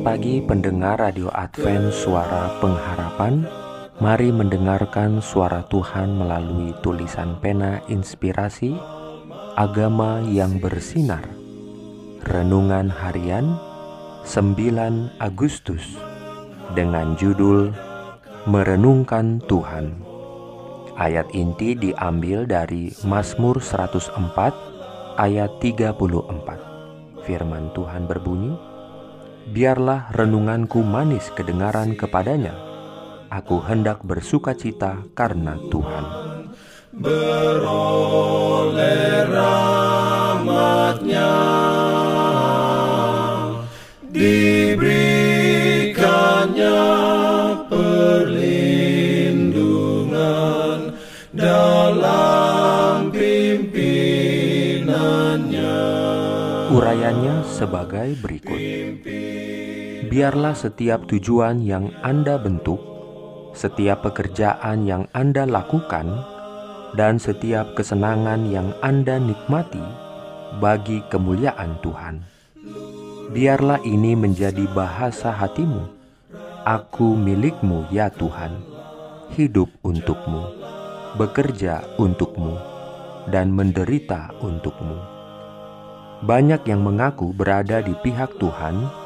Pagi pendengar Radio Advent Suara Pengharapan. Mari mendengarkan suara Tuhan melalui tulisan pena inspirasi Agama yang bersinar. Renungan harian 9 Agustus Dengan judul Merenungkan Tuhan. Ayat inti diambil dari Mazmur 104 ayat 34 Firman Tuhan berbunyi biarlah renunganku manis kedengaran kepadanya. Aku hendak bersuka cita karena Tuhan. Beroleh rahmatnya Diberikannya perlindungan Dalam pimpinannya Urayanya sebagai berikut biarlah setiap tujuan yang Anda bentuk, setiap pekerjaan yang Anda lakukan, dan setiap kesenangan yang Anda nikmati bagi kemuliaan Tuhan. Biarlah ini menjadi bahasa hatimu. Aku milikmu ya Tuhan, hidup untukmu, bekerja untukmu, dan menderita untukmu. Banyak yang mengaku berada di pihak Tuhan,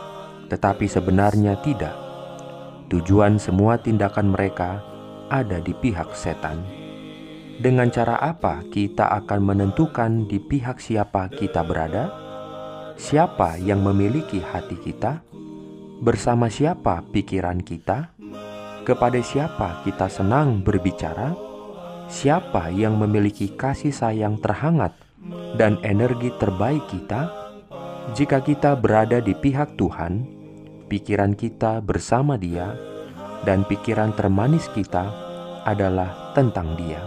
tetapi sebenarnya tidak. Tujuan semua tindakan mereka ada di pihak setan. Dengan cara apa kita akan menentukan di pihak siapa kita berada? Siapa yang memiliki hati kita? Bersama siapa pikiran kita? Kepada siapa kita senang berbicara? Siapa yang memiliki kasih sayang terhangat dan energi terbaik kita? Jika kita berada di pihak Tuhan, pikiran kita bersama Dia, dan pikiran termanis kita adalah tentang Dia.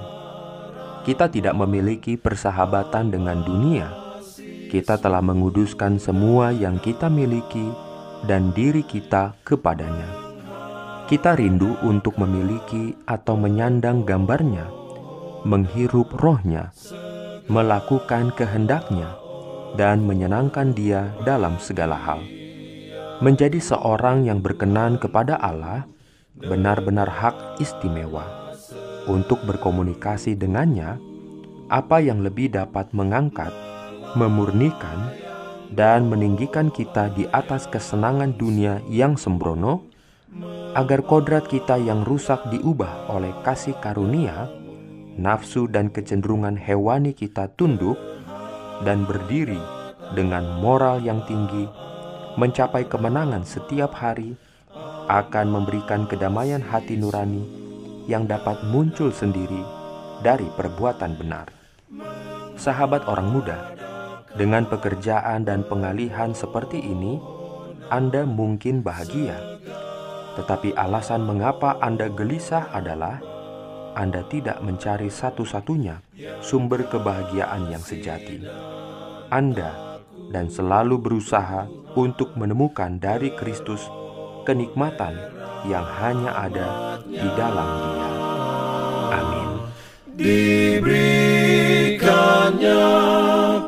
Kita tidak memiliki persahabatan dengan dunia. Kita telah menguduskan semua yang kita miliki dan diri kita kepadanya. Kita rindu untuk memiliki atau menyandang gambarnya, menghirup rohnya, melakukan kehendaknya, dan menyenangkan Dia dalam segala hal. Menjadi seorang yang berkenan kepada Allah benar-benar hak istimewa. Untuk berkomunikasi dengannya, apa yang lebih dapat mengangkat, memurnikan, dan meninggikan kita di atas kesenangan dunia yang sembrono, agar kodrat kita yang rusak diubah oleh kasih karunia, nafsu dan kecenderungan hewani kita tunduk dan berdiri dengan moral yang tinggi mencapai kemenangan setiap hari akan memberikan kedamaian hati nurani yang dapat muncul sendiri dari perbuatan benar. Sahabat orang muda, dengan pekerjaan dan pengalihan seperti ini, Anda mungkin bahagia. Tetapi alasan mengapa Anda gelisah adalah Anda tidak mencari satu-satunya sumber kebahagiaan yang sejati. Anda dan selalu berusaha untuk menemukan dari Kristus kenikmatan yang hanya ada di dalam Dia. Amin. Diberikannya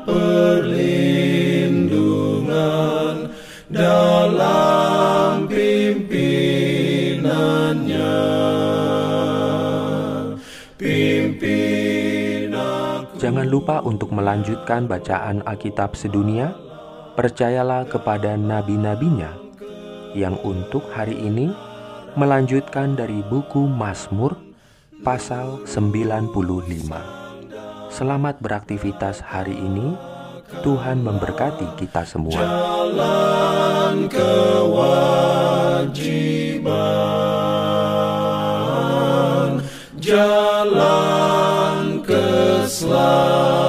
perlindungan dalam Jangan lupa untuk melanjutkan bacaan Alkitab sedunia. Percayalah kepada nabi-nabinya yang untuk hari ini melanjutkan dari buku Mazmur pasal 95. Selamat beraktivitas hari ini. Tuhan memberkati kita semua. Jalan kewajiban. Jalan Islam.